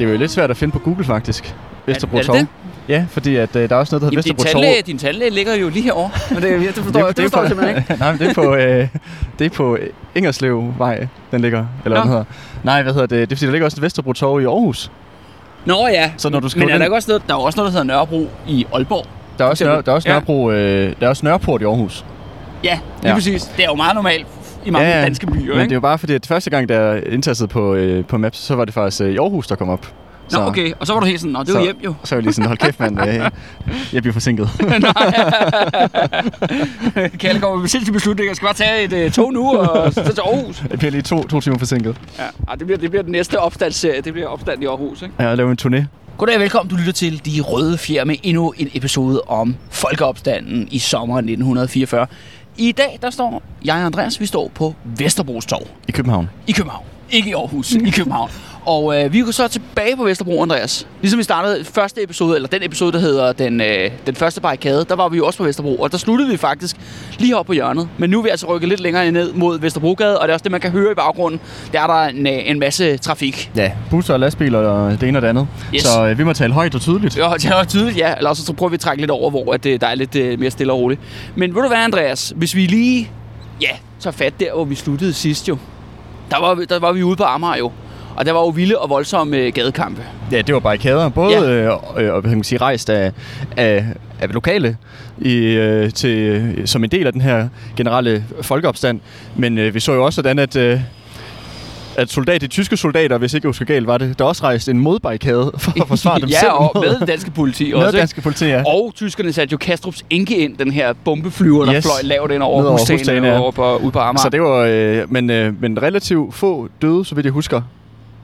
Det er jo lidt svært at finde på Google, faktisk. Vesterbro er det Torv. det? Ja, fordi at, øh, der er også noget, der hedder Jamen, din, Vesterbro Torv. tandlæge, din tandlæge ligger jo lige herovre. Men det, det forstår, det, det, forstår jeg simpelthen ikke. Nej, men det er på, øh, det er på Ingerslevvej, den ligger. Eller hvad Nå. hedder. Nej, hvad hedder det? Det er fordi, der ligger også et Vesterbro Torv i Aarhus. Nå ja, Så når du men er der ikke også noget, der er også noget, der hedder Nørrebro i Aalborg? Der er også. Nør, der er også Ja. Nørrebro, øh, der er også Nørreport i Aarhus. Ja, lige ja. præcis. Det er jo meget normalt i mange danske byer, Men det er ikke? jo bare fordi, at første gang, der er indtastet på, øh, på Maps, så var det faktisk øh, i Aarhus, der kom op. Nå, okay. Og så var du helt sådan, Nå, det er Så- hjem jo. Så er jeg lige sådan, hold kæft, mand. Øh, jeg bliver forsinket. Kalle kommer med sindssyge beslutninger. Jeg skal bare tage et uh, tog nu og så til Aarhus. jeg bliver lige to, to timer forsinket. Ja, Ej, det, bliver, det bliver den næste opstandsserie. Det bliver opstand i Aarhus, ikke? Ja, Jeg laver en turné. Goddag og velkommen. Du lytter til De Røde Fjer med endnu en episode om folkeopstanden i sommeren 1944. I dag, der står jeg og Andreas, vi står på Vesterbros Torv I København. i København. Ikke i Aarhus, i København. Og øh, vi går så tilbage på Vesterbro, Andreas. Ligesom vi startede første episode, eller den episode, der hedder den, øh, den første barrikade, der var vi jo også på Vesterbro, og der sluttede vi faktisk lige op på hjørnet. Men nu er vi altså rykket lidt længere ned mod Vesterbrogade, og det er også det, man kan høre i baggrunden. Der er der en, øh, en masse trafik. Ja, busser og lastbiler og det ene og det andet. Yes. Så øh, vi må tale højt og tydeligt. Ja, det er tydeligt, ja. Eller så prøver vi at trække lidt over, hvor at, øh, der er lidt øh, mere stille og roligt. Men ved du hvad, Andreas? Hvis vi lige ja, tager fat der, hvor vi sluttede sidst jo. Der var, vi- der var vi ude på Amager jo. Og der var jo vilde og voldsomme øh, gadekampe. Ja, det var barrikader. Både Ja. øh, øh, kan man sige, rejst af, af, af lokale i, øh, til, øh, som en del af den her generelle folkeopstand. Men øh, vi så jo også sådan, at, øh, at soldat, de tyske soldater, hvis ikke jeg husker galt, var det, der også rejste en modbarrikade for at forsvare dem ja, selv. og med det danske politi med også. danske politi, ja. Og tyskerne satte jo Kastrups Inke ind, den her bombeflyver, der Yes. fløj lavt ind over hustagene, ja. over på, ude på Amager. Så det var, øh, men, øh, men relativt få døde, så vidt jeg husker.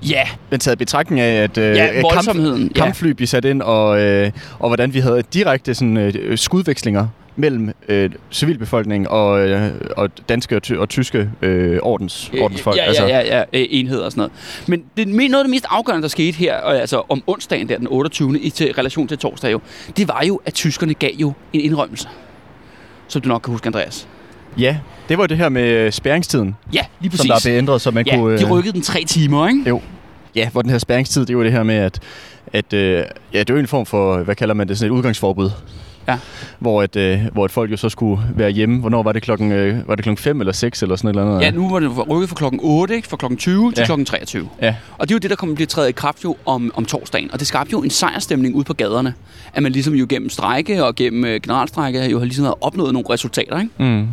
Ja, Men taget betragtning af, at øh, ja kamp, voldsomheden. Ja. kampfly blev sat ind, og, øh, og hvordan vi havde direkte sådan, øh, skudvekslinger mellem øh, civilbefolkning og, øh, og danske og, ty- og tyske øh, ordens, ordensfolk. Ja, ja, ja, ja, ja, enheder og sådan noget. Men det, noget af det mest afgørende, der skete her, og altså om onsdagen der, den 28. i til relation til torsdag jo, det var jo, at tyskerne gav jo en indrømmelse. Som du nok kan huske, Andreas. Ja, det var det her med øh, spærringstiden, Ja, lige som præcis. der blev ændret, så man ja, kunne... de rykkede den tre timer, ikke? Jo. Ja, hvor den her spærringstid, det var det her med, at, at øh, ja, det er jo en form for, hvad kalder man det, sådan et udgangsforbud. Ja. Hvor, et, øh, hvor et folk jo så skulle være hjemme. Hvornår var det klokken, øh, var det klokken 5 eller 6 eller sådan et eller andet? Ja, nu var det rykket fra klokken 8, ikke? Fra klokken 20 til Ja. klokken 23. Ja. Og det er jo det, der kommer til at træde i kraft jo om, om torsdagen. Og det skabte jo en sejrstemning ude på gaderne. At man ligesom jo gennem strejke og gennem øh, generalstrække jo har ligesom opnået nogle resultater, ikke? Mm.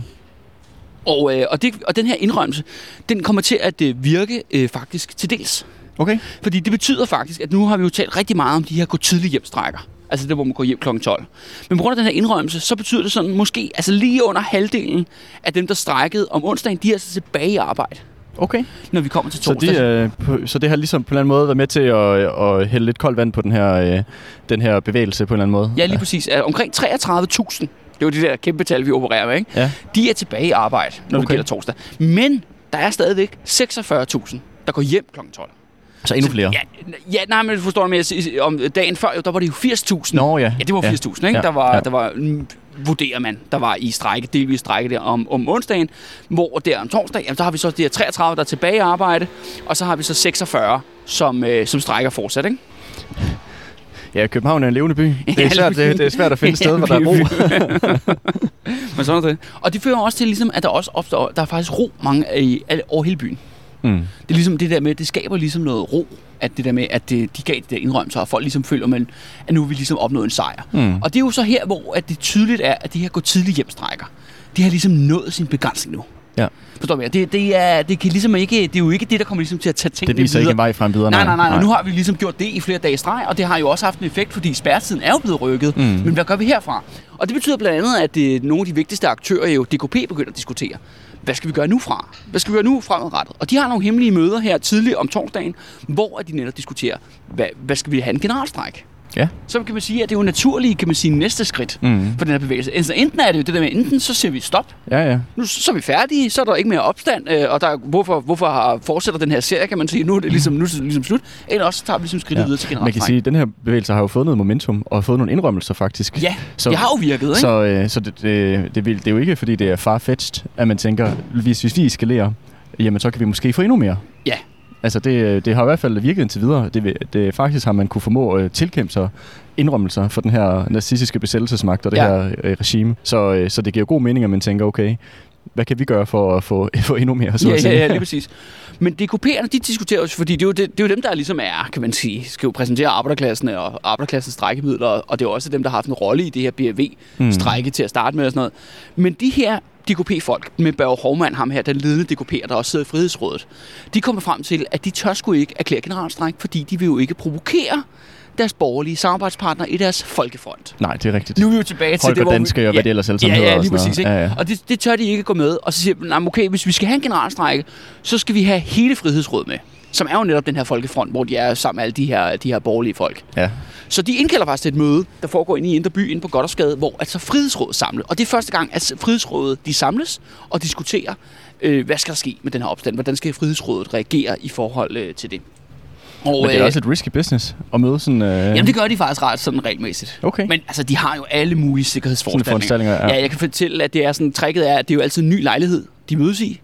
Og, øh, og, det, og den her indrømmelse, den kommer til at øh, virke øh, faktisk til dels. Okay. Fordi det betyder faktisk, at nu har vi jo talt rigtig meget om de her gå tidligt hjemstrækker. Altså det, hvor man går hjem kl. 12. Men på grund af den her indrømmelse, så betyder det sådan måske, altså lige under halvdelen af dem, der strækkede om onsdagen, de er altså tilbage i arbejde, Okay. når vi kommer til Så, torsdag. de, øh, på, så det har ligesom på en eller anden måde været med til at, at hælde lidt koldt vand på den her, øh, den her bevægelse på en eller anden måde? Ja, lige præcis. Uh, omkring 33.000, det er jo de der kæmpe tal, vi opererer med, ikke? Ja. De er tilbage i arbejde, når okay. det gælder torsdag. Men der er stadigvæk 46.000, der går hjem kl. 12. Så endnu flere? Ja, ja nej, men du forstår mig, om dagen før, jo, der var det jo 80.000. Nå ja. Ja, det var 80.000, ikke? Ja, Der var, ja. der var vurderer man, der var i strække, delvis strække der om, om onsdagen, hvor der om torsdag, jamen, så har vi så de her 33, der er tilbage i arbejde, og så har vi så 46, som, øh, som strækker fortsat, ikke? Ja, København er en levende by. Det er svært, det, det er svært at finde et sted, hvor der er ro. Men sådan er det. Og det fører også til, ligesom, at der også opstår, der er faktisk ro mange i, over hele byen. Mm. Det er ligesom det der med, det skaber ligesom noget ro, at det der med, at det, de gav de der indrømmelser, og folk ligesom føler, man, at nu har vi ligesom opnået en sejr. Mm. Og det er jo så her, hvor at det tydeligt er, at de her gå tidligt hjemstrækker, de har ligesom nået sin begrænsning nu. Ja. Forstår du? Det, det, er, det, kan ligesom ikke, det er jo ikke det, der kommer ligesom til at tage tingene Det viser ikke videre. en vej frem videre. Nej, nej, nej, nej. Nu har vi ligesom gjort det i flere dage i streg, og det har jo også haft en effekt, fordi spærretiden er jo blevet rykket. Mm. Men hvad gør vi herfra? Og det betyder blandt andet, at det, nogle af de vigtigste aktører, jo DKP, begynder at diskutere. hvad skal vi gøre nu fra? Hvad skal vi gøre nu fremadrettet? Og de har nogle hemmelige møder her tidligt om torsdagen, hvor de netop diskuterer, hvad, hvad skal vi have en generalstræk? Ja. Så kan man sige, at det er jo naturligt, kan man sige, næste skridt Mm. for den her bevægelse. Altså, enten er det jo det der med, enten så siger vi stop, Ja, ja. nu så er vi færdige, så er der ikke mere opstand, øh, og der, er- hvorfor, hvorfor har, fortsætter den her serie, kan man sige, nu er det ligesom, nu er det ligesom slut, eller også så tager vi ligesom skridtet ja. videre til Man kan sige, at den her bevægelse har jo fået noget momentum, og fået nogle indrømmelser faktisk. Ja, Så- det har jo virket, ikke? Så, øh, så det, det, det, vil, det er jo ikke, fordi det er farfetched, at man tænker, hvis, hvis vi eskalerer, jamen så kan vi måske få endnu mere. Ja. Altså det, det har i hvert fald virket indtil videre. Det, det, faktisk har man kunne formå øh, tilkæmpe sig indrømmelser for den her nazistiske besættelsesmagt og det Ja. her øh, regime. Så, øh, så det giver god mening, at man tænker, okay, hvad kan vi gøre for at få, få endnu mere? Så Ja, at ja, ja, lige præcis. Men DKP'erne, de diskuterer jo, fordi det er, jo det, det er jo dem, der ligesom er, kan man sige, skal jo præsentere arbejderklassen og arbejderklassens strækkemidler, og det er jo også dem, der har haft en rolle i det her BRV-strække mm. til at starte med og sådan noget. Men de her DKP-folk, med Børge Hovmand, ham her, den ledende DKP'er, der også sidder i Frihedsrådet, de kommer frem til, at de tør sgu ikke erklære generalstræk, fordi de vil jo ikke provokere deres borgerlige samarbejdspartnere i deres folkefront. Nej, det er rigtigt. Nu er vi jo tilbage til Folk det, hvor danske vi, og hvad det ellers alle ja, ja, lige præcis. Ikke? Ja, ja. Og det, det tør de ikke gå med. Og så siger de, "Nå, men okay, hvis vi skal have en generalstrække, så skal vi have hele Frihedsrådet med. Som er jo netop den her folkefront, hvor de er sammen med alle de her, de her borgerlige folk. ja. Så de indkalder faktisk til et møde, der foregår inde i Indre By, inde på Goddersgade, hvor altså Frihedsrådet samles. Og det er første gang, at Frihedsrådet de samles og diskuterer, øh, hvad skal der ske med den her opstand? Hvordan skal Frihedsrådet reagere i forhold øh, til det? Og, Men det er øh, også et risky business at møde sådan... Øh, Jamen det gør de faktisk ret sådan regelmæssigt. Okay. Men altså, de har jo alle mulige sikkerhedsforanstaltninger. Ja. ja. jeg kan fortælle, at det er sådan, tricket er, at det er jo altid en ny lejlighed, de mødes i.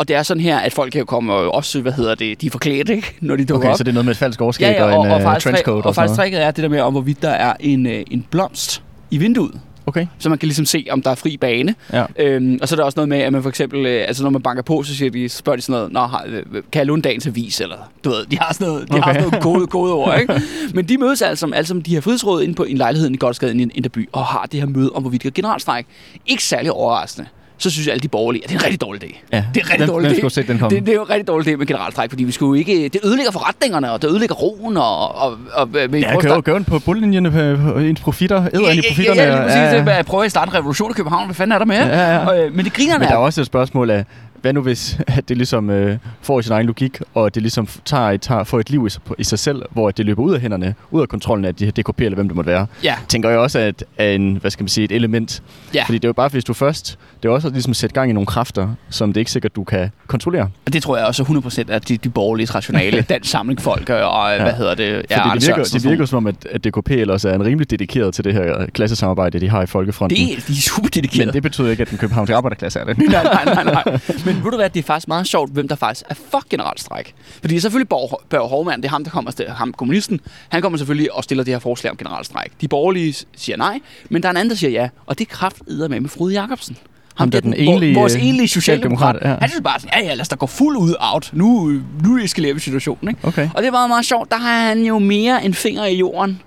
Og det er sådan her, at folk kan jo komme og også, hvad hedder det, de er forklædt, ikke? Når de dukker Okay, op. så det er noget med et falsk overskæg ja, ja, og, og en og, uh, faktisk, trenchcoat og, og, og faktisk tricket er det der med, om hvorvidt der er en, øh, en blomst i vinduet. Okay. Så man kan ligesom se, om der er fri bane. Ja. Øhm, og så er der også noget med, at man for eksempel, øh, altså når man banker på, så siger de, spørger de sådan noget, Nå, har, øh, kan jeg låne dagens avis? Eller, du ved, de har sådan noget, de okay. har sådan noget gode, gode ord, ikke? Men de mødes altså, altså de her frihedsråd inde på en lejlighed i Godskade i Inderby, og har det her møde om, hvorvidt det er generalstræk. Ikke særlig overraskende. Så synes alle de borgerlige, at det er en rigtig dårlig idé. Ja. Det er en rigtig Hvem- dårlig hvem idé. den komme? Det, det, er jo en rigtig dårlig idé med generalstræk, fordi vi skulle jo ikke, det ødelægger forretningerne, og det ødelægger roen, og, og, og men Ja, gør, gør på bundlinjerne på, på ens profitter, æder ind i profitterne. Ja, ja, ja, ja, ja, ja. Prøve at starte en revolution i København. Hvad fanden er der med? Ja, ja. Og, øh, men det griner Men der er også et spørgsmål af, hvad nu hvis at det ligesom øh, får sin egen logik, og det ligesom tager tager, får et liv i, sig- i sig selv, hvor det løber ud af hænderne, ud af kontrollen af de her DKP, eller hvem det måtte være. Ja. Tænker jeg også, at er en, hvad skal man sige, et element. Ja. Fordi det er jo bare, hvis du først, det er også at ligesom sætte gang i nogle kræfter, som det er ikke sikkert, du kan kontrollere. Det tror jeg også er 100% af de, de borgerlige rationale, dansk samling folk og ja. hvad hedder det? Ja, det virker, det virker som om, at, at DKP ellers er en rimelig dedikeret til det her klassesamarbejde, de har i Folkefronten. Det, de er super dedikerede. Men det betyder ikke, at den københavnske arbejderklasse er det. nej, nej, nej, nej. Men ved du hvad, det er faktisk meget sjovt, hvem der faktisk er for generalstræk. Fordi er selvfølgelig Borg, Børge Hovmand, det er ham, der kommer, til- ham kommunisten. Han kommer selvfølgelig og stiller det her forslag om generalstræk. De borgerlige siger nej, men der er en anden, der siger ja. Og det er med med Frode Jacobsen. Ham, der er den enlige, vores øh, enlige socialdemokrat. socialdemokrat, ja. Han synes bare sådan, ja ja, lad os da gå fuld ud out. Nu, nu eskalerer vi situationen. Ikke? Okay. Og det var meget sjovt. Der har han jo mere en finger i jorden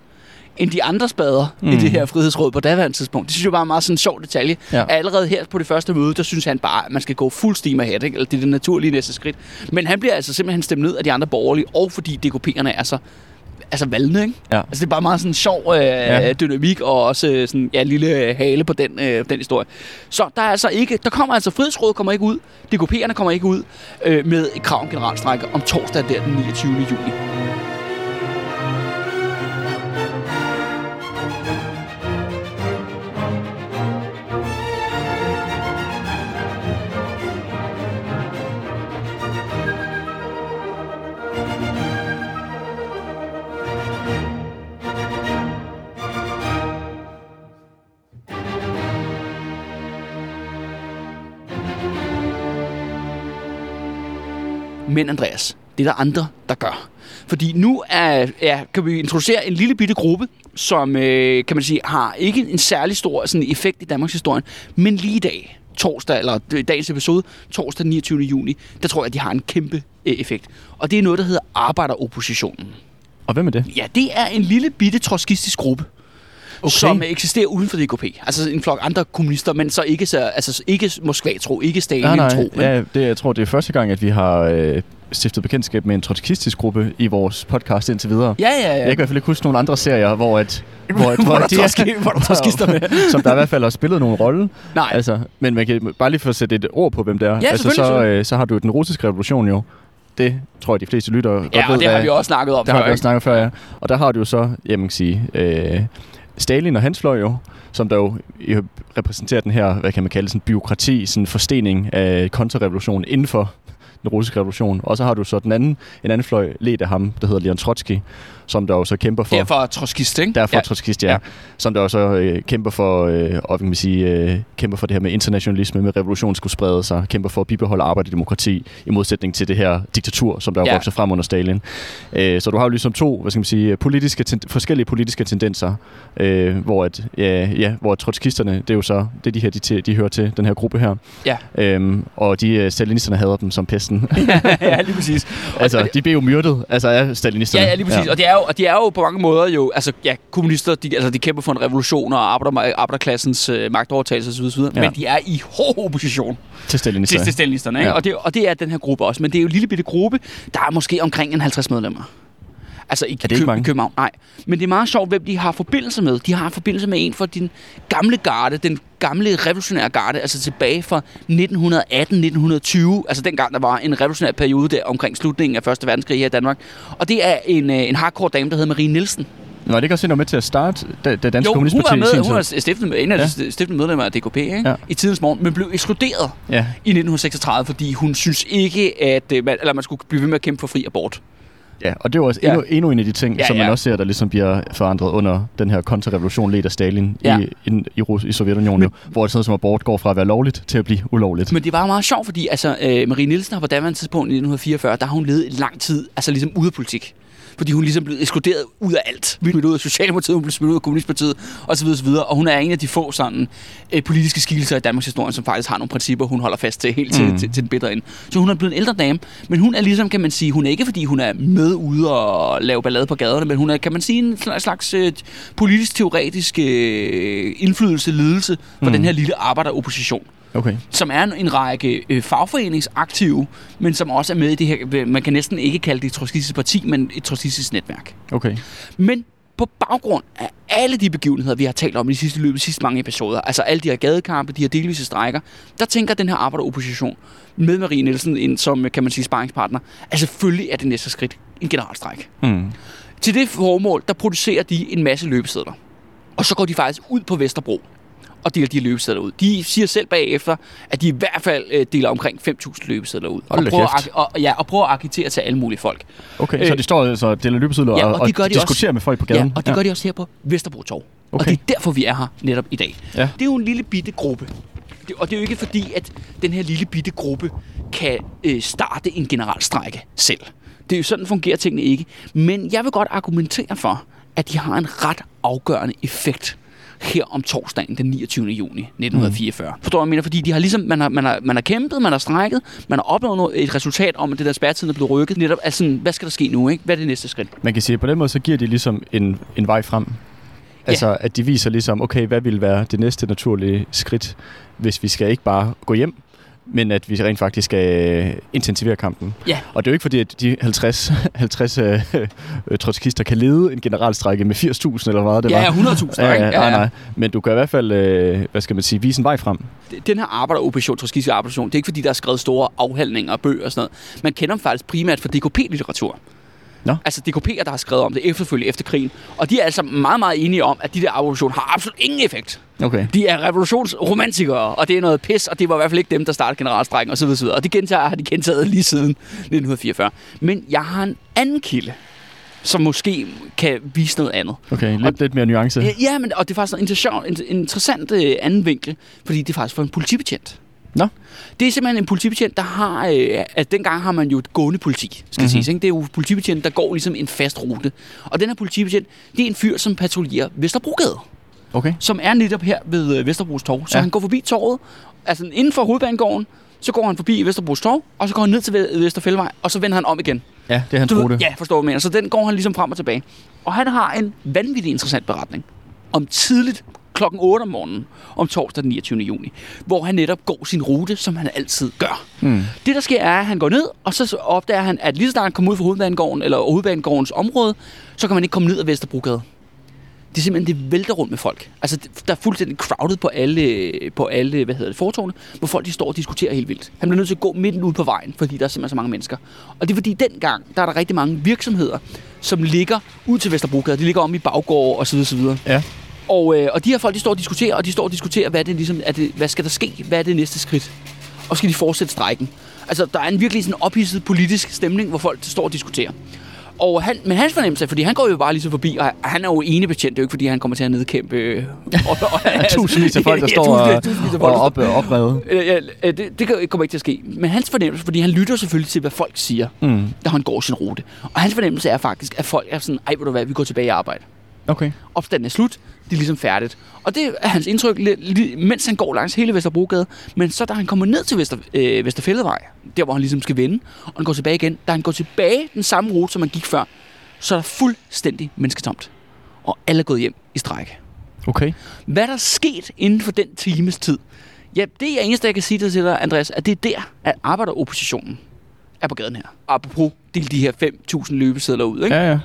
end de andre spader mm. i det her frihedsråd på daværende tidspunkt. Det synes jeg bare er meget sådan en sjov detalje. Ja. Allerede her på det første møde, der synes han bare, at man skal gå fuld steam ahead, ikke? Eller det er det naturlige næste skridt. Men han bliver altså simpelthen stemt ned af de andre borgerlige, og fordi DKP'erne er så altså valgene, ikke? Ja. Altså det er bare meget sådan en sjov øh, Ja. dynamik og også øh, sådan ja, lille hale på den, øh, den historie. Så der er altså ikke, der kommer altså frihedsrådet kommer ikke ud, DKP'erne kommer ikke ud øh, med et krav om generalstrække om torsdag der den 29. juni. Men Andreas, det er der andre, der gør. Fordi nu er, ja, kan vi introducere en lille bitte gruppe, som øh, kan man sige, har ikke en særlig stor sådan, effekt i Danmarks historie, men lige i dag, torsdag, eller øh, dagens episode, torsdag den 29. juni, der tror jeg, at de har en kæmpe øh, effekt. Og det er noget, der hedder arbejderoppositionen. Og hvem er det? Ja, det er en lille bitte trotskistisk gruppe. Okay. Som eksisterer uden for DKP. Altså en flok andre kommunister, men så ikke, så, altså, ikke Moskva-tro, ikke Stalin-tro. men- Ja, det, jeg tror, det er første gang, at vi har øh, stiftet bekendtskab med en trotskistisk gruppe i vores podcast indtil videre. ja, ja, ja. Jeg kan i hvert fald ikke huske nogle andre serier, hvor at hvor, Hvor der trods- hvor der trotskister med. som der i hvert fald har spillet nogen rolle. Nej. Altså, men man kan bare lige få sætte et ord på, hvem det er. Ja, altså, så, øh, så har du den russiske revolution jo. Det tror jeg, de fleste lyttere godt Ja, ved, og det har vi også snakket om det har før, vi også snakket før, ja. Og der har du jo så, jamen man kan sige, øh, Stalin og hans fløj jo, som der jo repræsenterer den her, hvad kan man kalde, sådan byråkrati, sådan forstening af kontrarevolution inden for den russiske revolution. Og så har du så den anden, en anden fløj, ledt af ham, der hedder Leon Trotsky, som der jo så kæmper for... Derfor trotskist, ikke? Derfor ja. trotskist, ja. Ja. Som der også øh, kæmper for, øh, og kan man sige, øh, kæmper for det her med internationalisme, med revolution skulle sprede sig, kæmper for at bibeholde arbejde og demokrati, i modsætning til det her diktatur, som der Ja. ja. vokser frem under Stalin. Øh, så du har jo ligesom to, hvad skal man sige, politiske, ten- forskellige politiske tendenser, øh, hvor at, ja, ja, hvor trotskisterne, det er jo så, det er de her, de, til, de hører til, den her gruppe her. Ja. Øhm, og de øh, stalinisterne hader dem som pesten. ja, lige præcis. altså, de blev jo myrdet, altså af stalinisterne. Ja, ja, lige præcis. Ja. Og, det er jo, og de er jo på mange måder jo, altså ja, kommunister, de, altså, de kæmper for en revolution og arbejder, arbejderklassens øh, magtovertagelse osv. osv. Ja. Men de er i hård opposition Til til, stalinisterne. til stalinisterne. Ikke? Ja. Og, det, og det er den her gruppe også. Men det er jo en lille bitte gruppe. Der er måske omkring en 50 medlemmer. Altså i, det ikke mange? København, nej. Men det er meget sjovt, hvem de har forbindelse med. De har forbindelse med en fra din gamle garde, den gamle revolutionære garde, altså tilbage fra 1918-1920, altså dengang der var en revolutionær periode der omkring slutningen af Første Verdenskrig her i Danmark. Og det er en, øh, en hardcore dame, der hedder Marie Nielsen. Var det ikke også var med til at starte det, det danske Jo, hun kommunistparti var i med, hun var stiftet, en af de Ja. stiftende medlemmer af DKP ikke? Ja. i tidens morgen, men blev ekskluderet Ja, i 1936, fordi hun synes ikke, at øh, man, eller man skulle blive ved med at kæmpe for fri abort. Ja, og det var også Ja. endnu, endnu en af de ting, Ja, som man ja. også ser, der ligesom bliver forandret under den her kontrarevolution ledt af Stalin Ja. i, i, i, Rus- i Sovjetunionen, Men- jo, hvor sådan noget som abort går fra at være lovligt til at blive ulovligt. Men det var meget sjovt, fordi altså, øh, Marie Nielsen har på daværende tidspunkt i 1944, der har hun levet lang tid, altså ligesom ude af politik. Fordi hun ligesom blev ekskluderet ud af alt. Hun blev ud af Socialdemokratiet, hun blev smidt ud af Kommunistpartiet osv. osv. Og hun er en af de få sådan, øh, politiske skikkelser i Danmarks historie, som faktisk har nogle principper, hun holder fast til helt til, Mm. til, til den bedre ende. Så hun er blevet en ældre dame, men hun er ligesom, kan man sige, hun er ikke fordi hun er med ude og lave ballade på gaderne, men hun er, kan man sige, en slags, slags øh, politisk-teoretisk øh, indflydelse, ledelse for Mm. den her lille arbejderopposition Okay. som er en, en række øh, fagforeningsaktive, men som også er med i det her, man kan næsten ikke kalde det et trotsistisk parti, men et trotsistisk netværk. Okay. Men på baggrund af alle de begivenheder, vi har talt om i de sidste løbet, de sidste mange episoder, altså alle de her gadekampe, de her delvise strækker, der tænker den her arbejderopposition med Marie Nielsen ind som, kan man sige, sparringspartner, at selvfølgelig er det næste skridt en generalstræk. Mm. Til det formål, der producerer de en masse løbesedler. Og så går de faktisk ud på Vesterbro og deler de løbesedler ud. De siger selv bagefter, at de i hvert fald øh, deler omkring 5.000 løbesedler ud. Hold og, prøver at, og, ja, og prøver at agitere til alle mulige folk. Okay, Øh, så de står altså og deler løbesedler Ja, og, og og, det gør de diskuterer også. med folk på gaden? Ja, og det gør de også her på Vesterbro Torv. Okay. Og det er derfor, vi er her netop i dag. Ja. Det er jo en lille bitte gruppe. Det, og det er jo ikke fordi, at den her lille bitte gruppe kan øh, starte en generalstrække selv. Det er jo sådan, fungerer tingene ikke. Men jeg vil godt argumentere for, at de har en ret afgørende effekt her om torsdagen den 29. juni 1944. Mm. Forstår du, jeg mener? Fordi de har ligesom, man har, man, har, man har kæmpet, man har strækket, man har opnået noget, et resultat om, at det der spærretiden er blevet rykket. Netop, altså, hvad skal der ske nu? Ikke? Hvad er det næste skridt? Man kan sige, at på den måde, så giver de ligesom en, en vej frem. Altså, at de viser ligesom, okay, hvad vil være det næste naturlige skridt, hvis vi skal ikke bare gå hjem, men at vi rent faktisk skal øh, intensivere kampen. Ja. Og det er jo ikke fordi, at de 50, 50 øh, øh, trotskister kan lede en generalstrække med 80.000 eller hvad det Ja, var. 100.000, Ja, ikke? ja, nej, nej. Men du kan i hvert fald, øh, hvad skal man sige, vise en vej frem. den her arbejderopposition, troskistiske arbejderopposition, det er ikke fordi, der er skrevet store afhandlinger og bøger og sådan noget. Man kender dem faktisk primært fra DKP-litteratur. Nå. Altså DKP'er, der har skrevet om det efterfølgende efter krigen. Og de er altså meget, meget enige om, at de der arbejderoppositioner har absolut ingen effekt. Okay. De er revolutionsromantikere, og det er noget pis, og det var i hvert fald ikke dem, der startede generalstrækken osv. osv. Og det gentager, har de gentaget lige siden 1944. Men jeg har en anden kilde, som måske kan vise noget andet. Okay, lidt, lidt mere nuance. Ja, Ja, men, og det er faktisk en interessant, en interessant øh, anden vinkel, fordi det er faktisk for en politibetjent. Nå. Det er simpelthen en politibetjent, der har... Øh, at dengang har man jo et gående politi, skal Mhm. mm-hmm. siges. Ikke? Det er jo politibetjent, der går ligesom en fast rute. Og den her politibetjent, det er en fyr, som patruljerer Vesterbrogade, Okay. som er netop her ved øh, Vesterbros Torv. Så Ja. han går forbi torvet, altså inden for hovedbanegården, så går han forbi Vesterbros Torv, og så går han ned til Ve- Vesterfældvej, og så vender han om igen. Ja, det er hans Du ved- rute. Ja, forstår du, mener. Så den går han ligesom frem og tilbage. Og han har en vanvittig interessant beretning om tidligt klokken 8 om morgenen om torsdag den 29. juni, hvor han netop går sin rute, som han altid gør. Mm. Det, der sker, er, at han går ned, og så opdager han, at lige så snart han kommer ud fra hovedbanegården, eller hovedbanegårdens område, så kan man ikke komme ned ad Vesterbrogade. det er simpelthen, det vælter rundt med folk. Altså, der er fuldstændig crowded på alle, på alle hvad hedder det, fortårne, hvor folk de står og diskuterer helt vildt. Han bliver nødt til at gå midt ud på vejen, fordi der er simpelthen så mange mennesker. Og det er fordi, dengang, der er der rigtig mange virksomheder, som ligger ud til Vesterbrogade. De ligger om i baggård og så videre, så videre. Ja. Og, øh, og de her folk, de står og diskuterer, og de står og diskuterer, hvad, det, ligesom, er det, hvad skal der ske? Hvad er det næste skridt? Og skal de fortsætte strækken? Altså, der er en virkelig sådan ophidset politisk stemning, hvor folk står og diskuterer. Og han, men hans fornemmelse, fordi han går jo bare lige så forbi, og han er jo ene betjent, det er jo ikke, fordi han kommer til at nedkæmpe... Øh, og, og, Tusindvis af folk, der står og, tusindvis og op, oprevet. Øh, øh, det, det kommer ikke til at ske. Men hans fornemmelse, fordi han lytter selvfølgelig til, hvad folk siger, Mm. da han går sin rute. Og hans fornemmelse er faktisk, at folk er sådan, ej, ved du hvad, vi går tilbage i arbejde. Okay. Opstanden er slut, det er ligesom færdigt. Og det er hans indtryk, mens han går langs hele Vesterbrogade. Men så da han kommer ned til Vester, øh, Vesterfælledvej, der hvor han ligesom skal vende, og han går tilbage igen, da han går tilbage den samme rute, som han gik før, så er der fuldstændig mennesketomt. Og alle er gået hjem i strække. Okay. Hvad der er sket inden for den times tid? Ja, det er eneste, jeg kan sige til dig, Andreas, at det er der, at arbejderoppositionen er på gaden her. Apropos dele de her 5.000 løbesedler ud, ikke? Ja, ja.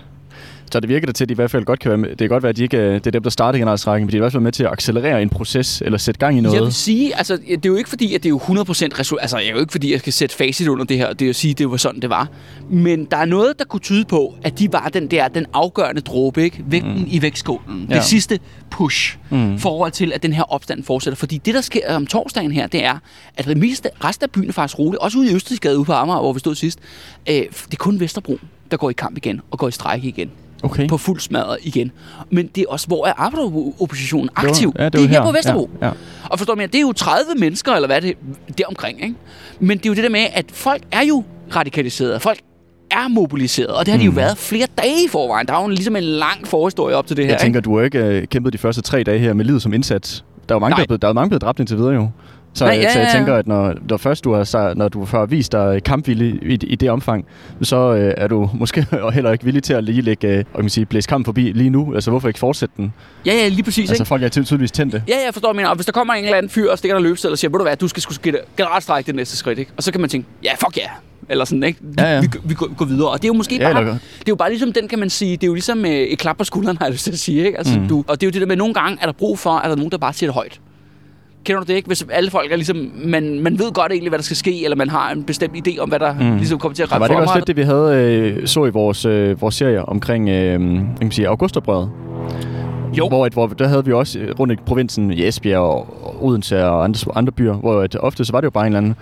Så det virker det til, at de i hvert fald godt kan være med. Det kan godt være, at de ikke er, det er dem, der starter generalstrækken, men de er i hvert fald med til at accelerere en proces, eller sætte gang i noget. Jeg vil sige, altså, det er jo ikke fordi, at det er jo 100% resultat. Altså, jeg er jo ikke fordi, jeg skal sætte facit under det her, og det er at sige, at det var sådan, det var. Men der er noget, der kunne tyde på, at de var den der, den afgørende dråbe, ikke? Vægten mm. i vægtskålen. Ja. Det sidste push Mm. forhold til, at den her opstand fortsætter. Fordi det, der sker om torsdagen her, det er, at resten af byen er faktisk roligt. Også ude i Østersgade ude på Amager, hvor vi stod sidst. Øh, det er kun Vesterbro, der går i kamp igen og går i strække igen. Okay. På fuld smadret igen. Men det er også, hvor er arbejderoppositionen Det var- aktiv? ja, det det er her her. på Vesterbro. Ja, ja. Og forstår mig, det er jo 30 mennesker, eller hvad er det, deromkring, ikke? Men det er jo det der med, at folk er jo radikaliseret. Folk er mobiliseret, og det har de jo Mm. været flere dage i forvejen. Der er jo ligesom en lang forhistorie op til det her. Jeg tænker, du har jo ikke øh, kæmpet de første tre dage her med livet som indsats. Der er jo mange, Nej. der er, blevet, der er jo mange blevet dræbt indtil videre jo. Så, Nej, Nej, ja, så jeg ja, ja. tænker, at når, når først du har, så- når du har vist dig kampvillig i, i det omfang, så øh, er du måske heller ikke villig til at lige lægge, øh, kan man sige, blæse kampen forbi lige nu. Altså hvorfor ikke fortsætte den? Ja, ja, lige præcis. Altså ikke? folk er ty- tydeligvis tændte. Ja, jeg forstår, mener. Og hvis der kommer en eller anden fyr og stikker der løbesæd og siger, ved du hvad, du skal sgu generalstrække det næste skridt, ikke? Og så kan man tænke, ja, fuck ja. Eller sådan, ikke? Vi, Ja, ja. vi, vi, går, går videre. Og det er jo måske Ja, bare... Det er jo bare ligesom den, kan man sige, det er jo ligesom øh, et klap på skulderen, har jeg lyst til at sige, ikke? Altså, mm. du, og det er jo det der med, at nogle gange er der brug for, at der er nogen, der bare siger det højt. Kender du det ikke? Hvis alle folk er ligesom, man, man ved godt egentlig, hvad der skal ske, eller man har en bestemt idé om, hvad der Mm. ligesom kommer til at Så rette var det også lidt det, vi havde øh, så i vores, øh, vores serie omkring øh, kan man sige, Augustoprøret? Jo. Hvor, et, hvor der havde vi også rundt i provinsen i Esbjerg og, Odense og andre, andre byer, hvor at ofte så var det jo bare en eller anden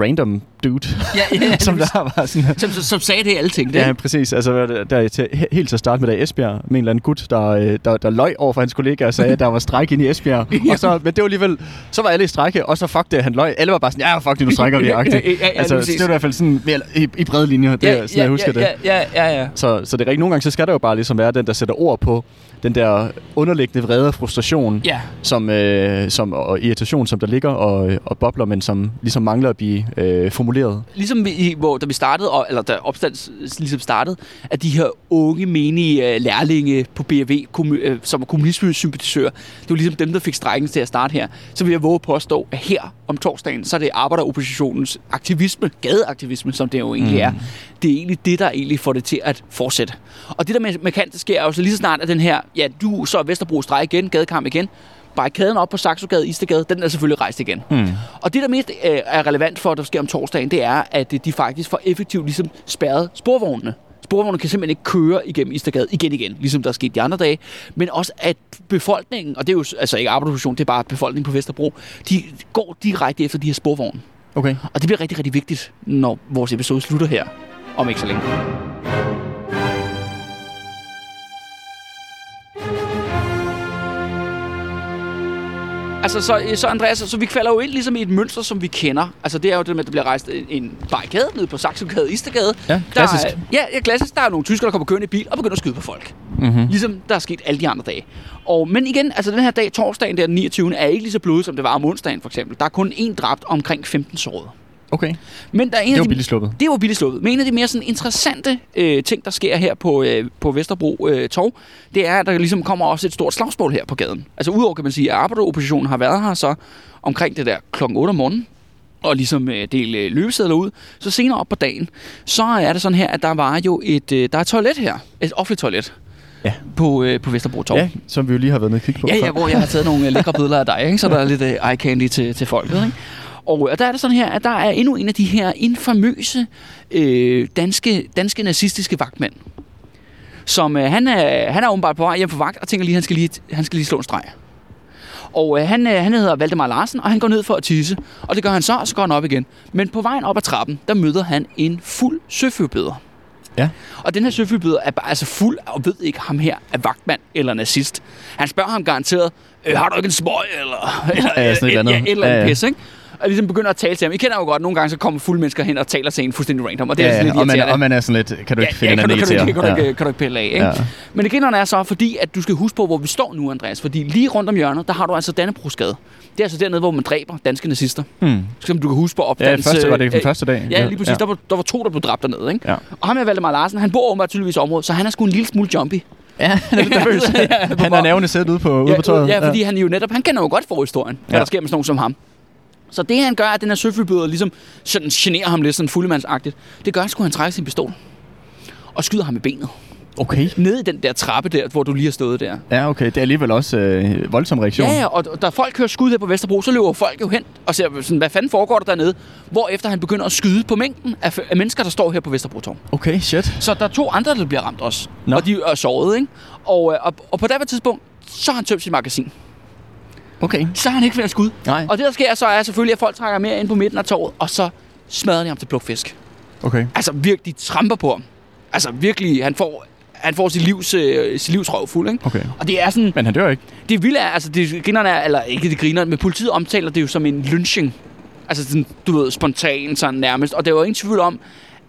random dude, Ja, ja, ja, som der var sådan... som, som, som sagde det, alle tænkte. Ja, ikke? præcis. Altså, er det- der, til, he- helt til at starte med, der i Esbjerg, med en eller anden gut, der, øh, der, der løg over for hans kollega og sagde, at der var stræk inde i Esbjerg. og så, men det var alligevel, så var alle i strække, og så fuck det, han løg. Alle var bare sådan, ja, fuck det, nu strækker vi, agtigt. Ja, ja, ja, altså, præcis. det var i hvert fald sådan, mere i, i brede linjer, det, ja, sådan, jeg husker ja, det. Ja, ja, ja, ja. Så, så det er rigtigt. Nogle gange, så skal der jo bare ligesom være den, der sætter ord på den der underliggende vrede og frustration, Ja, som, øh, som, og irritation, som der ligger og, og bobler, men som ligesom mangler at blive øh, formuleret. ligesom vi, hvor, da vi startede, og, eller da opstand ligesom startede, at de her unge, menige uh, lærlinge på BRV, kommu, uh, som er kommunismesympatisører, det var ligesom dem, der fik strækken til at starte her. Så vil jeg våge at påstå, at her om torsdagen, så er det arbejderoppositionens aktivisme, gadeaktivisme, som det jo egentlig Mm. er. Det er egentlig det, der egentlig får det til at fortsætte. Og det der med, med kant, det sker jo så lige så snart, at den her, ja, du så er Vesterbro strejk igen, gadekamp igen, barrikaden op på Saxogade, Istegade, den er selvfølgelig rejst igen. Hmm. Og det, der mest øh, er relevant for, at der sker om torsdagen, det er, at øh, de faktisk får effektivt ligesom spærret sporvognene. Sporvognene kan simpelthen ikke køre igennem Istergade igen igen, ligesom der er sket de andre dage. Men også at befolkningen, og det er jo altså ikke arbejderposition, det er bare befolkningen på Vesterbro, de går direkte efter de her sporvogne. Okay. Og det bliver rigtig, rigtig vigtigt, når vores episode slutter her, om ikke så længe. Altså, så, så Andreas, så vi falder jo ind ligesom i et mønster, som vi kender. Altså, det er jo det med, at der bliver rejst en, en barrikade nede på Saxogade, Istergade. Ja, klassisk. Der er, ja, ja, klassisk. Der er nogle tyskere, der kommer kørende i bil og begynder at skyde på folk. Mm-hmm. Ligesom der er sket alle de andre dage. Og, men igen, altså den her dag, torsdagen der den 29. er ikke lige så blodig, som det var om onsdagen for eksempel. Der er kun én dræbt og omkring 15 sårede. Okay. Men der er en Det var de, billigt sluppet. det var billigt sluppet. Men en af de mere sådan, interessante øh, ting, der sker her på, øh, på Vesterbro øh, Torv, det er, at der ligesom kommer også et stort slagsmål her på gaden. Altså udover kan man sige, at arbejderoppositionen har været her så omkring det der klokken 8 om morgenen, og ligesom øh, dele øh, løbesedler ud. Så senere op på dagen, så er det sådan her, at der var jo et, øh, der er et toilet her. Et offentligt toilet. Ja. på, øh, på Vesterbro Torv. Ja, som vi jo lige har været nede og kigge på. Ja, ja, hvor jeg har taget nogle øh, lækre billeder af dig, ikke? så der er lidt øh, eye candy til, til folket. Ikke? Og, øh, og der er det sådan her, at der er endnu en af de her infamøse øh, danske, danske nazistiske vagtmænd, som øh, han, er, han er åbenbart på vej hjem på vagt, og tænker lige, han skal lige, han skal lige slå en streg. Og øh, han, øh, han hedder Valdemar Larsen, og han går ned for at tisse. Og det gør han så, og så går han op igen. Men på vejen op ad trappen, der møder han en fuld søfyrbøder. Ja. Og den her søfyrbøder er bare altså fuld, og ved ikke, ham her er vagtmand eller nazist. Han spørger ham garanteret, øh, har du ikke en smøg, eller, eller, Ja, sådan et. Ja, et eller andet Ja, ja. pis, ikke? Og ligesom begynder at tale til ham. I kender jo godt, nogle gange så kommer fulde mennesker hen og taler til en fuldstændig random, og det er ja, sådan lidt og, man, og man er sådan lidt, kan du ikke finde ja, kan, du, kan, du, kan, du, kan, du, Ja. ikke- kan du ikke pille af, ikke? Ja. Men det griner er så, fordi at du skal huske på, hvor vi står nu, Andreas. Fordi lige rundt om hjørnet, der har du altså Dannebrogskade. Det er altså dernede, hvor man dræber danske nazister. Hmm. Som du kan huske på Ja, opdagelse. første var det den første dag. Ja, lige præcis. Ja. Der, var, der var to, der blev dræbt dernede, ikke? Ja. Og ham her, Valdemar Larsen, han bor åbenbart tydeligvis i området, så han er sgu en lille smule jumpy. Ja, er nervøs. Ja, Han er nervende sæt ude på, ude ja, på tøjet. Ja, fordi han jo netop, han kender jo godt forhistorien, hvad Ja. der sker med sådan nogen som ham. Så det han gør, at den her søfyrbøder ligesom sådan generer ham lidt sådan fuldemandsagtigt, det gør, at han trække sin pistol og skyder ham i benet. Okay. Nede i den der trappe der, hvor du lige har stået der. Ja, okay. Det er alligevel også øh, voldsom reaktion. Ja, ja, og da folk hører skud her på Vesterbro, så løber folk jo hen og ser, sådan, hvad fanden foregår der dernede? Hvor efter han begynder at skyde på mængden af, af mennesker, der står her på Vesterbro Torv. Okay, shit. Så der er to andre, der bliver ramt også. Nå. Og de er såret, ikke? Og, øh, og, og på det tidspunkt, så har han tømt sit magasin. Okay. Så har han ikke flere skud. Nej. Og det, der sker så, er selvfølgelig, at folk trækker mere ind på midten af torvet, og så smadrer de ham til plukfisk. Okay. Altså virkelig, tramper på ham. Altså virkelig, han får, han får sit livs, øh, sit livs røv fuld, ikke? Okay. Og det er sådan, Men han dør ikke. det vilde er, altså det grinerne er, eller ikke det griner, men politiet omtaler det jo som en lynching. Altså sådan, du ved, spontan sådan nærmest. Og der var ingen tvivl om,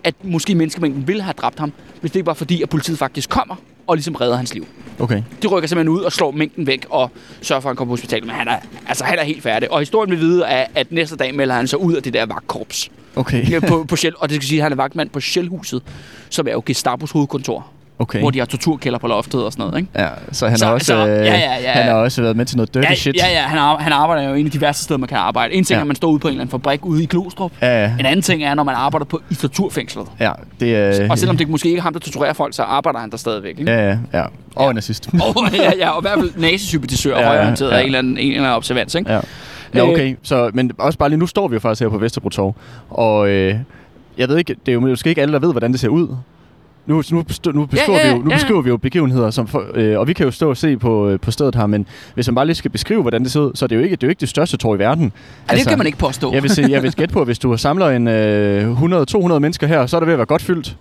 at måske menneskemængden ville have dræbt ham, hvis det ikke var fordi, at politiet faktisk kommer og ligesom redder hans liv. Okay. De rykker simpelthen ud og slår mængden væk og sørger for, at han kommer på hospitalet. Men han er, altså, han er helt færdig. Og historien vil vide, er, at næste dag melder han sig ud af det der vagtkorps. Okay. Ja, på, på Shell, og det skal sige, at han er vagtmand på Shellhuset, som er jo Gestapos hovedkontor. Okay. Hvor de har torturkælder på loftet og sådan noget, ikke? Ja, så han Så- har også, så- øh, ja, ja, ja, han ja. har også været med til noget dirty ja, shit. Ja, ja, han, ar- han arbejder jo en af de værste steder, man kan arbejde. En ting Ja. er, at man står ude på en eller anden fabrik ude i Glostrup. Ja, ja. En anden ting er, når man arbejder på, i torturfængslet. ja det er... Og selvom det måske ikke er ham, der torturerer folk, så arbejder han der stadigvæk. Ikke? Ja, ja, ja. Og en nazist. Og, ja, ja, og i hvert fald nazisympatisør og Ja, ja, ja, højorienteret ja. af en eller anden, en eller anden observans. Ikke? Ja. Ja, okay. Så, men også bare lige nu står vi jo faktisk her på Vesterbro Torv. Og øh, jeg ved ikke, det er jo måske ikke alle, der ved, hvordan det ser ud. Nu, nu, bestå, nu, beskriver, ja, vi jo, nu ja. beskriver vi jo begivenheder, som for, øh, og vi kan jo stå og se på, øh, på stedet her, men hvis man bare lige skal beskrive, hvordan det ser ud, så er det jo ikke det, er jo ikke det største torv i verden. Ja, det kan man ikke påstå. Jeg vil, se, jeg vil gætte på, at hvis du samler en øh, 100-200 mennesker her, så er det ved at være godt fyldt.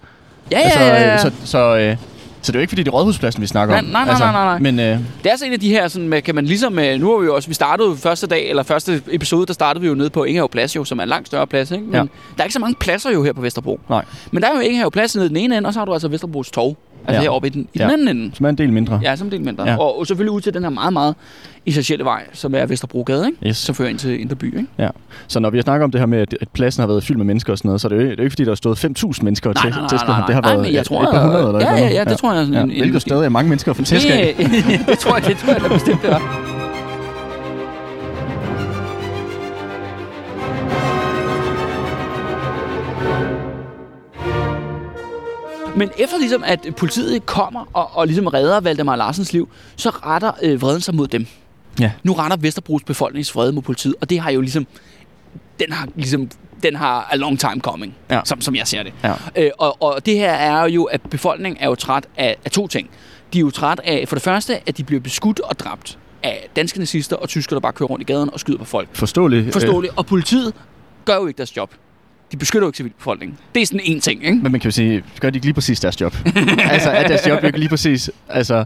ja, ja, Altså, ja, ja, ja. øh, Så, så, øh, så det er jo ikke, fordi det er rådhuspladsen, vi snakker om. Nej, nej, nej, altså, nej, nej, nej. Men øh, Det er altså en af de her, sådan, med, kan man ligesom, øh, nu har vi jo også, vi startede første dag, eller første episode, der startede vi jo nede på Ingehave Plads jo, som er en langt større plads, ikke? Men Ja. der er ikke så mange pladser jo her på Vesterbro. nej, Men der er jo Ingehave Plads nede den ene ende, og så har du altså Vesterbros Torv, altså Ja. heroppe i den, i Ja. den anden ende. som er en del mindre. Ja, som en del mindre. Ja. Ja. Og, og selvfølgelig ud til den her meget, meget essentielle vej, som er Vesterbrogade, ikke? Yes. Som fører ind til Indre By, ikke? Ja. Så når vi snakker om det her med, at pladsen har været fyldt med mennesker og sådan noget, så er det jo, det er jo ikke, fordi der har stået 5.000 mennesker Nej, til, nej, nej, til nej, nej. Det har Nej, været jeg et- tror, et par hundrede eller ja, noget. ja, ja, det tror jeg sådan ja. en- en- Hvilket stadig er mange mennesker få tæsk af. Ja, det tror jeg, det tror jeg da bestemt, det er. Men efter ligesom, at politiet kommer og, og ligesom redder Valdemar Larsens liv, så retter øh, vreden sig mod dem. Ja. Nu retter Vesterbros befolkningsvrede mod politiet, og det har jo ligesom, den har ligesom, den har a long time coming, Ja. som, som jeg ser det. Ja. Øh, og, og det her er jo, at befolkningen er jo træt af, af to ting. De er jo træt af, for det første, at de bliver beskudt og dræbt af danske nazister og tyskere, der bare kører rundt i gaden og skyder på folk. Forståeligt. Forståeligt. Og politiet gør jo ikke deres job. De beskytter jo ikke civilbefolkningen. Det er sådan en ting, ikke? Men man kan jo sige, gør de ikke lige præcis deres job? altså, er deres job jo ikke lige præcis... Altså,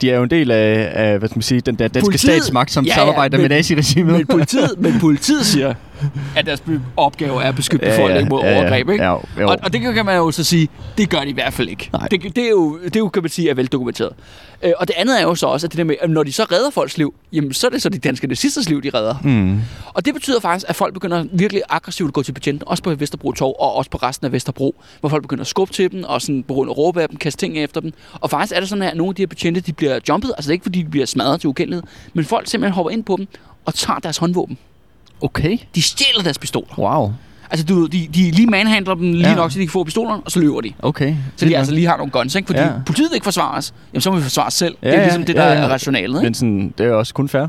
de er jo en del af, af hvad skal man sige, den der danske Politiet- statsmagt, som Ja, ja, samarbejder men- med naziregimet. Men politiet, men politiet siger, at deres opgave er at beskytte Ja, ja, befolkningen mod ja, ja. overgreb, ikke? Ja, jo. Og, og det kan man jo så sige, det gør de i hvert fald ikke. Nej. Det, det, er jo, det er jo, kan man sige, er veldokumenteret. Øh, og det andet er jo så også, at det der med, at når de så redder folks liv, jamen så er det så de danske nazisters liv, de redder. Mm. Og det betyder faktisk, at folk begynder virkelig aggressivt at gå til betjenten, også på Vesterbro Torv og også på resten af Vesterbro, hvor folk begynder at skubbe til dem og sådan begynde at råbe af dem, kaste ting efter dem. Og faktisk er det sådan, at nogle af de her betjente, de bliver jumpet, altså det er ikke fordi, de bliver smadret til ukendelighed, men folk simpelthen hopper ind på dem og tager deres håndvåben. Okay. De stjæler deres pistoler. Wow. Altså, du, de, de lige manhandler dem lige Ja. nok, så de kan få pistolerne, og så løber de. Okay. Så de altså lige har nogle guns, ikke? Fordi Ja. politiet ikke forsvarer os, jamen så må vi forsvare os selv. Ja, det er ligesom det, der ja. er rationalet, ikke? Men sådan, det er også kun fair.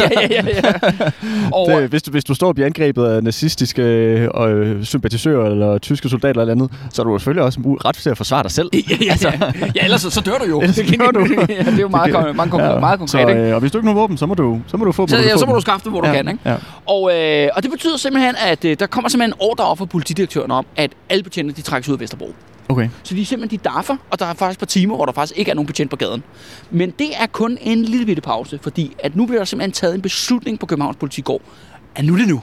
Ja, ja, ja, ja. Og, Det, hvis, du, hvis du står og bliver angrebet af nazistiske øh, sympatisører eller tyske soldater eller andet, så er du selvfølgelig også ret til at forsvare dig selv. ja, ja, ja. ja, ellers så, så dør du jo. Ellers dør du. ja, det er jo meget, Det- meget, kon- meget konkret, så, øh, og hvis du ikke har våben, så må du, så må du få Så, dem, ja, få så må dem. du skaffe det, hvor du ja, kan, ikke? Ja. Og, øh, og det betyder simpelthen, at øh, der kommer simpelthen en ordre op fra politidirektøren om, at alle betjente, de trækkes ud af Vesterbro. Okay. Så de er simpelthen de daffer, og der er faktisk et par timer, hvor der faktisk ikke er nogen betjent på gaden. Men det er kun en lille bitte pause, fordi at nu bliver der simpelthen taget en beslutning på Københavns Politigård, at nu er det nu.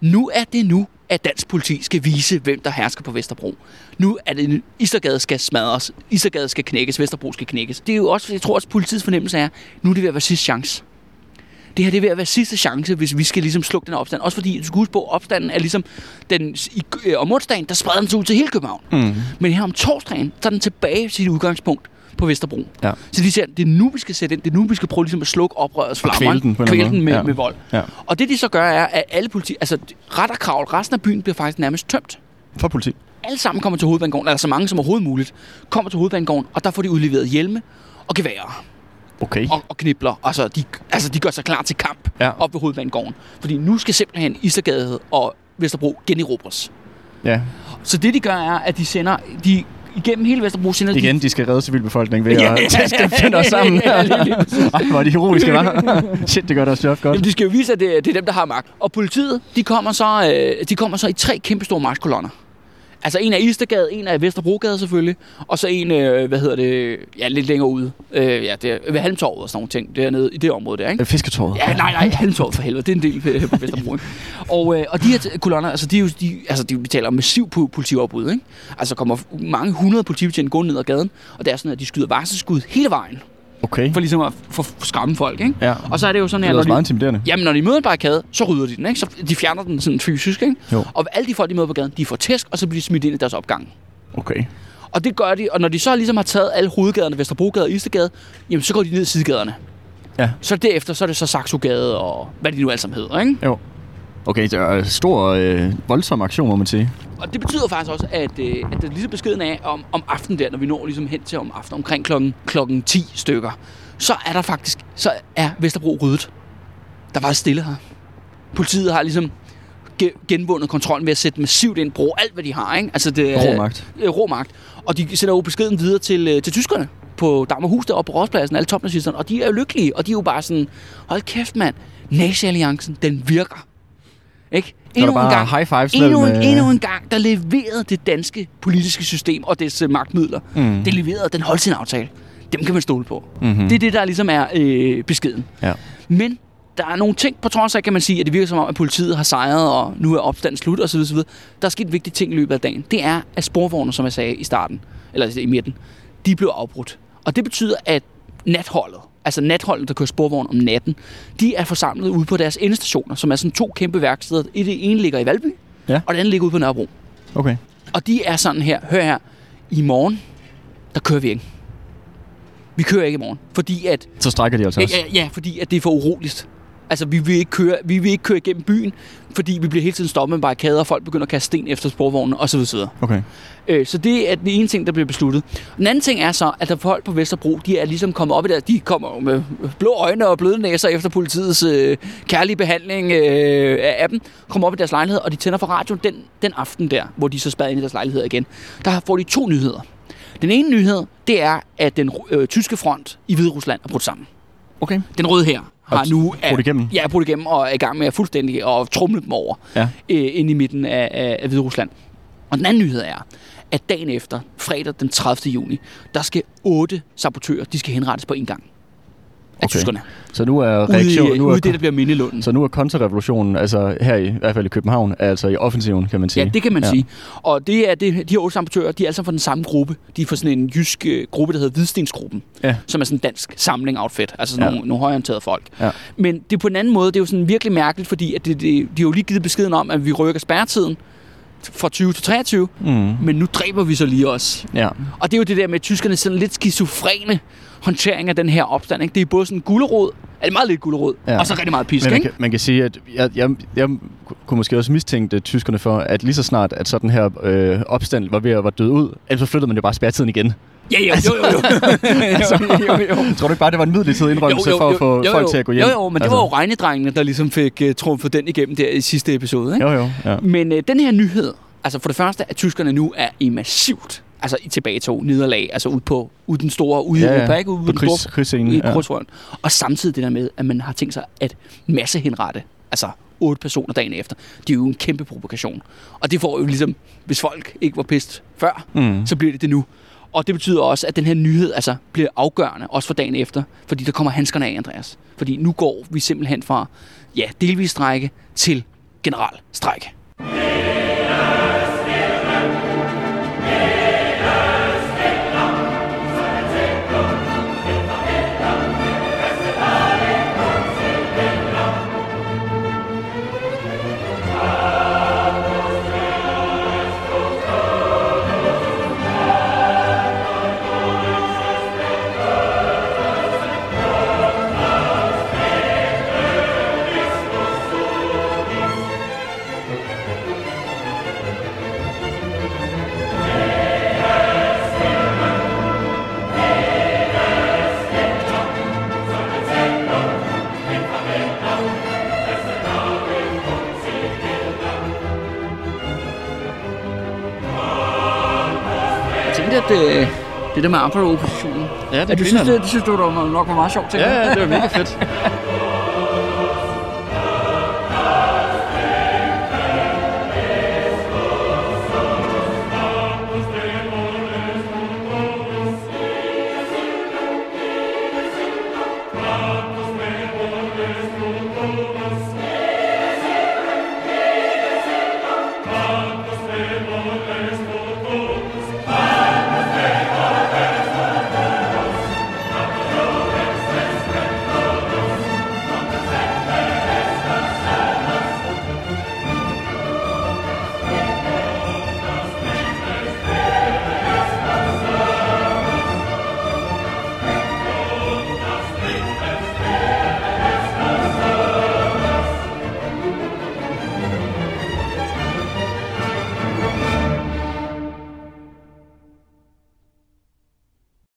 Nu er det nu, at dansk politi skal vise, hvem der hersker på Vesterbro. Nu er det. Istergade skal smadres, Istergade skal knækkes, Vesterbro skal knækkes. Det er jo også, jeg tror også, politiets fornemmelse er, nu er det ved at være sidste chance. Det her det er ved at være sidste chance, hvis vi skal ligesom slukke den her opstand. Også fordi, du skal huske på, opstanden er ligesom, den, i, øh, om onsdagen, der spreder den sig ud til hele København. Mm. Men her om torsdagen, så er den tilbage til sit udgangspunkt på Vesterbro. Ja. Så de siger, det er nu, vi skal sætte ind. Det er nu, vi skal prøve ligesom at slukke oprørets flammer. kvæle den kvæle den med. Ja. med vold. Ja. Og det, de så gør, er, at alle politi... Altså, ret og kravl, resten af byen bliver faktisk nærmest tømt. For politi. Alle sammen kommer til hovedbanegården, eller så mange som overhovedet muligt, kommer til hovedbanegården, og der får de udleveret hjelme og geværer Okay. og, og knibler. Altså de, altså, de gør sig klar til kamp Ja. op ved hovedbanegården. Fordi nu skal simpelthen Istergade og Vesterbro generobres. Ja. Så det, de gør, er, at de sender... De, igennem hele Vesterbro sender de Igen, de skal redde civilbefolkningen ved Ja, at ja, tæske dem finder sammen. ja, lige- lige. Ej, hvor er de heroiske, var. Shit, det gør deres job godt. Jamen, de skal jo vise, at det, det er dem, der har magt. Og politiet, de kommer så, øh, de kommer så i tre kæmpe store magtkolonner. Altså en af Istergade, en af Vesterbrogade selvfølgelig, og så en, øh, hvad hedder det, ja, lidt længere ude. Øh, ja, det er ved Halmtorvet og sådan nogle ting, dernede i det område der, ikke? Øh, Fisketåret. Ja, nej, nej, Halmtorvet for helvede, det er en del øh, på Vesterbro? Og, øh, og de her kolonner, altså de, er jo, de, altså de, vi taler om massiv po- politiopbud, ikke? Altså kommer mange hundrede politibetjente gående ned ad gaden, og det er sådan, at de skyder varselskud hele vejen, Okay. for ligesom at for, for skræmme folk, ikke? Ja. Og så er det jo sådan Det her, er når de, intimiderende. Jamen, når de møder en barrikade, så rydder de den, ikke? Så de fjerner den sådan fysisk, ikke? Jo. Og alle de folk, de møder på gaden, de får tæsk, og så bliver de smidt ind i deres opgang. Okay. Og det gør de, og når de så ligesom har taget alle hovedgaderne, Vesterbrogade og Istergade, jamen så går de ned i sidegaderne. Ja. Så derefter, så er det så Saxogade og hvad de nu alle sammen hedder, ikke? Jo. Okay, det er en stor, øh, voldsom aktion, må man sige. Og det betyder faktisk også, at, øh, at det er lige så beskeden af om, om aftenen der, når vi når ligesom hen til om aftenen, omkring klokken, klokken 10 stykker, så er der faktisk, så er Vesterbro ryddet. Der var stille her. Politiet har ligesom ge- genvundet kontrollen ved at sætte massivt ind, bruge alt, hvad de har, ikke? Altså det, er- Rå magt. øh, rå magt. Og de sender jo beskeden videre til, øh, til tyskerne på Dagmarhus deroppe på Rådspladsen, alle topnazisterne, og de er jo lykkelige, og de er jo bare sådan, hold kæft mand, Nazi-alliancen, den virker. Ikke? Er der bare high fives endnu, en, øh, endnu en gang, der leverede det danske politiske system og dets øh, magtmidler. Mm. Det leverede, den holdt sin aftale. Dem kan man stole på. Mm-hmm. Det er det, der ligesom er øh, beskeden. Ja. Men der er nogle ting, på trods af, kan man sige, at det virker som om, at politiet har sejret, og nu er opstanden slut osv. osv. Der er sket en vigtig ting i løbet af dagen. Det er, at sporvogne, som jeg sagde i starten, eller i midten, de blev afbrudt. Og det betyder, at natholdet, altså natholdet, der kører sporvogn om natten, de er forsamlet ude på deres endestationer, som er sådan to kæmpe værksteder. Et det ene ligger i Valby, Ja. og det andet ligger ude på Nørrebro. Okay. Og de er sådan her, hør her, i morgen, der kører vi ikke. Vi kører ikke i morgen, fordi at Så strækker de altså også. ja, ja, fordi at det er for uroligt. Altså, vi vil, ikke køre, vi vil ikke køre igennem byen, fordi vi bliver hele tiden stoppet med barrikader, og folk begynder at kaste sten efter sporvognene osv. osv. Okay. Øh, så det er den ene ting, der bliver besluttet. Den anden ting er så, at der folk på Vesterbro, de er ligesom kommet op i der, de kommer med blå øjne og bløde næser efter politiets øh, kærlige behandling øh, af dem, kommer op i deres lejlighed, og de tænder for radioen den, den aften der, hvor de så spader ind i deres lejlighed igen. Der får de to nyheder. Den ene nyhed, det er, at den øh, tyske front i Hvide Rusland er brudt sammen. Okay. Den røde her har Og nu... brudt igennem? Ja, brudt igennem og er i gang med at fuldstændig at trumle dem over Ja. øh, ind i midten af, af, af Hvide Rusland. Og den anden nyhed er, at dagen efter, fredag den 30. juni, der skal otte sabotører, de skal henrettes på en gang. Af Okay. tyskerne. Så nu er Ude, i, reaktion, nu ude er, i det, der bliver Mindelunden. så nu er kontrarevolutionen, altså her i, i hvert fald i København, altså i offensiven, kan man sige. Ja, det kan man Ja. sige. Og det er det, de her otte sabotører, de er altså fra den samme gruppe. De er fra sådan en jysk øh, gruppe, der hedder Hvidstensgruppen. Ja. Som er sådan en dansk samling outfit. Altså sådan ja. nogle, nogle højorienterede folk. Ja. Men det er på en anden måde, det er jo sådan virkelig mærkeligt, fordi at det, det, de har jo lige givet beskeden om, at vi rykker spærretiden fra 20 til 23, Mm. men nu dræber vi så lige os. Ja. Og det er jo det der med tyskerne sådan lidt skizofrene håndtering af den her opstand. Ikke? Det er både sådan en gulerod, er det meget lidt gulerod, ja. Ja. og så rigtig meget pisk, Men man ikke? kan, man kan sige, at jeg, jeg, jeg kunne måske også mistænke det, tyskerne for, at lige så snart, at sådan her øh, opstand var ved at være død ud, ellers så flyttede man jo bare spærretiden igen. Ja, jo, jo, jo. jo. Altså, jo, jo, jo. Tror du ikke bare, det var en midlertidig indrømmelse for at få jo, folk jo. til at gå hjem? Jo, jo, men det altså, var jo regnedrengene, der ligesom fik uh, trumfet den igennem der i sidste episode, ikke? Jo, jo, ja. Men uh, den her nyhed, altså for det første, at tyskerne nu er i massivt altså i tilbagetog, nederlag, altså ud på ud den store, ude i Ja, ja. Europa, ikke? Ude På den krigs, store, i Ja. ja. Og samtidig det der med, at man har tænkt sig at massehenrette, altså otte personer dagen efter. Det er jo en kæmpe provokation. Og det får jo ligesom, hvis folk ikke var pist før, Mm. så bliver det det nu. Og det betyder også, at den her nyhed altså, bliver afgørende, også for dagen efter, fordi der kommer handskerne af, Andreas. Fordi nu går vi simpelthen fra ja, delvis strække til general strække. At øh, det der med Amparo-oppositionen, Ja, at du synes, det, det synes du der nok var meget sjovt, tænker Ja, ja, det var mega fedt.